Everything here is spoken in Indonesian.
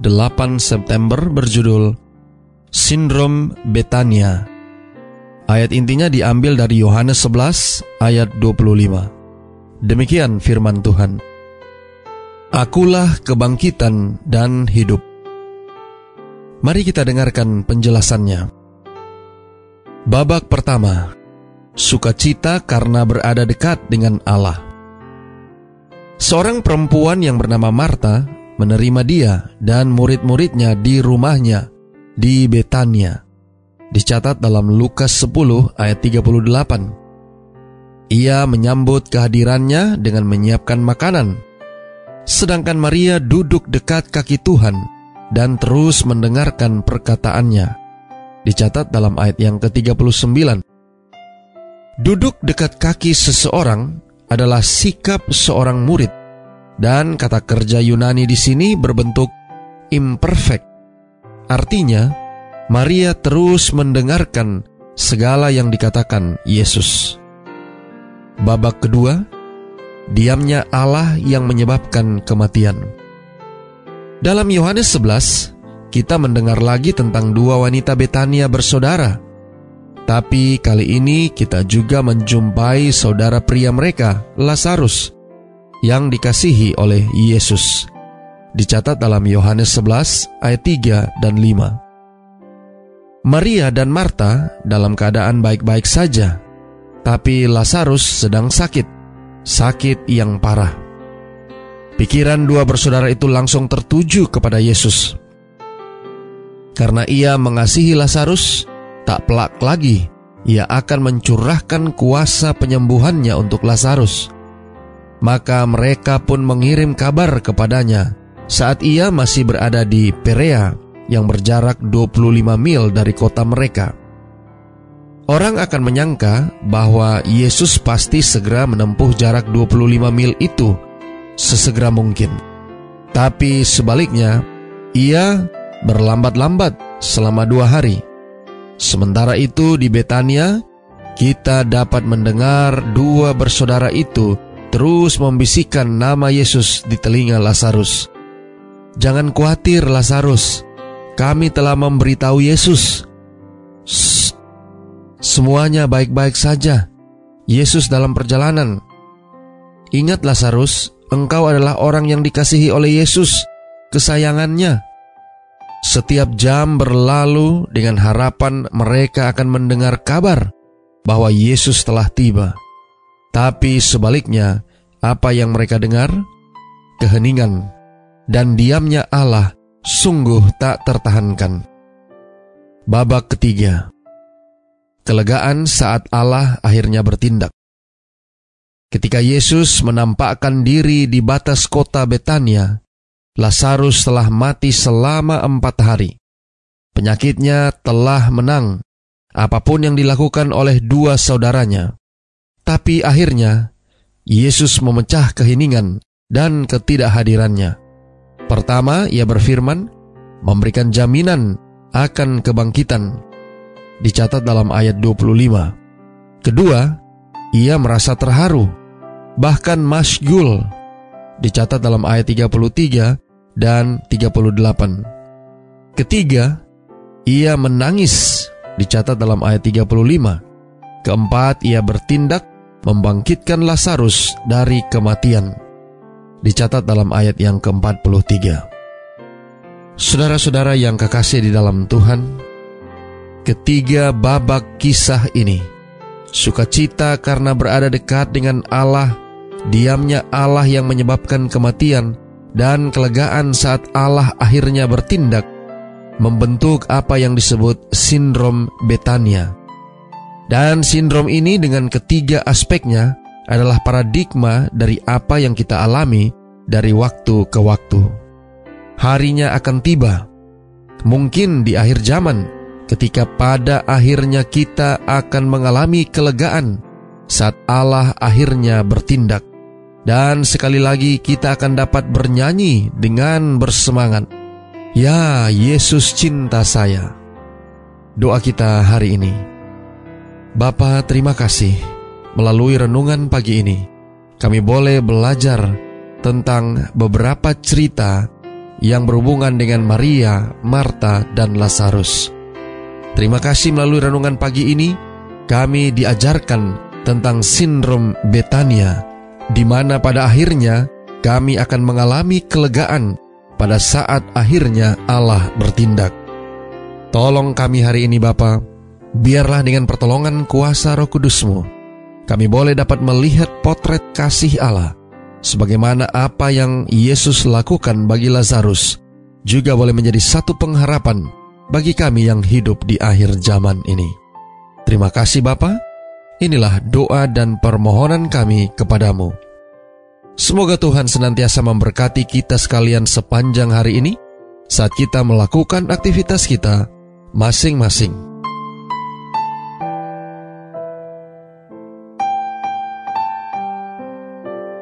8 September berjudul Sindrom Betania. Ayat intinya diambil dari Yohanes 11 ayat 25. Demikian firman Tuhan. Akulah kebangkitan dan hidup. Mari kita dengarkan penjelasannya. Babak pertama, sukacita karena berada dekat dengan Allah. Seorang perempuan yang bernama Marta menerima dia dan murid-muridnya di rumahnya di Betania. Dicatat dalam Lukas 10 ayat 38. Ia menyambut kehadirannya dengan menyiapkan makanan. Sedangkan Maria duduk dekat kaki Tuhan dan terus mendengarkan perkataannya. Dicatat dalam ayat yang ke-39. Duduk dekat kaki seseorang adalah sikap seorang murid dan kata kerja Yunani di sini berbentuk imperfect. Artinya, Maria terus mendengarkan segala yang dikatakan Yesus. Babak kedua, diamnya Allah yang menyebabkan kematian. Dalam Yohanes 11, kita mendengar lagi tentang dua wanita Betania bersaudara. Tapi kali ini kita juga menjumpai saudara pria mereka, Lazarus, yang dikasihi oleh Yesus. Dicatat dalam Yohanes 11 ayat 3 dan 5. Maria dan Marta dalam keadaan baik-baik saja, tapi Lazarus sedang sakit, sakit yang parah. Pikiran dua bersaudara itu langsung tertuju kepada Yesus. Karena ia mengasihi Lazarus, tak pelak lagi ia akan mencurahkan kuasa penyembuhannya untuk Lazarus. Maka mereka pun mengirim kabar kepadanya saat ia masih berada di Perea yang berjarak 25 mil dari kota mereka. Orang akan menyangka bahwa Yesus pasti segera menempuh jarak 25 mil itu sesegera mungkin. Tapi sebaliknya, ia berlambat-lambat selama dua hari. Sementara itu di Betania, kita dapat mendengar dua bersaudara itu terus membisikkan nama Yesus di telinga Lazarus. Jangan khawatir Lazarus, kami telah memberitahu Yesus. Shh, semuanya baik-baik saja. Yesus dalam perjalanan. Ingat Lazarus, engkau adalah orang yang dikasihi oleh Yesus, kesayangannya. Setiap jam berlalu dengan harapan mereka akan mendengar kabar bahwa Yesus telah tiba. Tapi sebaliknya, apa yang mereka dengar? Keheningan dan diamnya Allah sungguh tak tertahankan. Babak ketiga Kelegaan saat Allah akhirnya bertindak. Ketika Yesus menampakkan diri di batas kota Betania, Lazarus telah mati selama empat hari. Penyakitnya telah menang, apa pun yang dilakukan oleh dua saudaranya. Tapi akhirnya, Yesus memecah keheningan dan ketidakhadirannya. Pertama, ia berfirman, memberikan jaminan akan kebangkitan. Dicatat dalam ayat 25. Kedua, ia merasa terharu, bahkan masgul. Dicatat dalam ayat 33 dan 38. Ketiga, ia menangis. Dicatat dalam ayat 35. Keempat, ia bertindak membangkitkan Lazarus dari kematian. Dicatat dalam ayat yang ke-43. Saudara-saudara yang kekasih di dalam Tuhan, ketiga babak kisah ini, sukacita karena berada dekat dengan Allah, diamnya Allah yang menyebabkan kematian, dan kelegaan saat Allah akhirnya bertindak, membentuk apa yang disebut sindrom Betania dan sindrom ini dengan ketiga aspeknya adalah paradigma dari apa yang kita alami dari waktu ke waktu. Harinya akan tiba, Mungkin di akhir zaman, ketika pada akhirnya kita akan mengalami kelegaan saat Allah akhirnya bertindak. Dan sekali lagi kita akan dapat bernyanyi dengan bersemangat. Ya Yesus cinta saya. Doa kita hari ini. Bapa terima kasih melalui renungan pagi ini. Kami boleh belajar tentang beberapa cerita yang berhubungan dengan Maria, Marta, dan Lazarus. Terima kasih melalui renungan pagi ini, kami diajarkan tentang sindrom Betania, di mana pada akhirnya kami akan mengalami kelegaan pada saat akhirnya Allah bertindak. Tolong kami hari ini Bapa, biarlah dengan pertolongan kuasa roh kudusmu, kami boleh dapat melihat potret kasih Allah sebagaimana apa yang Yesus lakukan bagi Lazarus, juga boleh menjadi satu pengharapan bagi kami yang hidup di akhir zaman ini. Terima kasih Bapa. Inilah doa dan permohonan kami kepadamu. Semoga Tuhan senantiasa memberkati kita sekalian sepanjang hari ini saat kita melakukan aktivitas kita masing-masing.